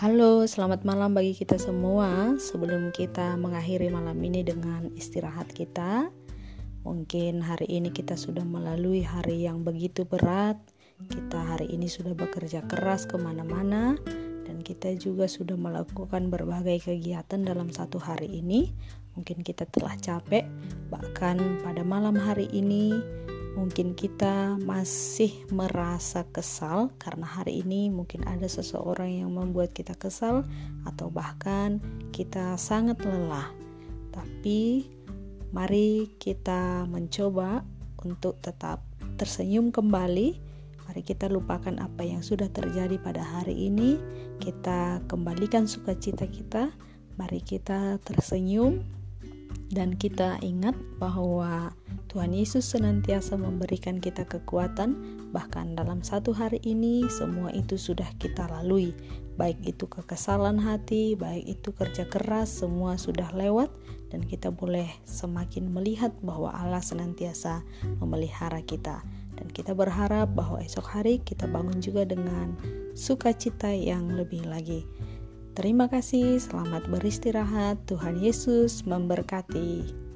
Halo, selamat malam bagi kita semua. Sebelum kita mengakhiri malam ini dengan istirahat kita, mungkin hari ini kita sudah melalui hari yang begitu berat. Kita hari ini sudah bekerja keras ke mana-mana, dan kita juga sudah melakukan berbagai kegiatan dalam satu hari ini. Mungkin kita telah capek, bahkan pada malam hari ini mungkin kita masih merasa kesal karena hari ini mungkin ada seseorang yang membuat kita kesal atau bahkan kita sangat lelah. Tapi mari kita mencoba untuk tetap tersenyum kembali. Mari kita lupakan apa yang sudah terjadi pada hari ini. Kita kembalikan sukacita kita. Mari kita tersenyum dan kita ingat bahwa Tuhan Yesus senantiasa memberikan kita kekuatan, bahkan dalam satu hari ini semua itu sudah kita lalui, baik itu kekesalan hati, baik itu kerja keras, semua sudah lewat, dan kita boleh semakin melihat bahwa Allah senantiasa memelihara kita. Dan kita berharap bahwa esok hari kita bangun juga dengan sukacita yang lebih lagi. Terima kasih, selamat beristirahat. Tuhan Yesus memberkati.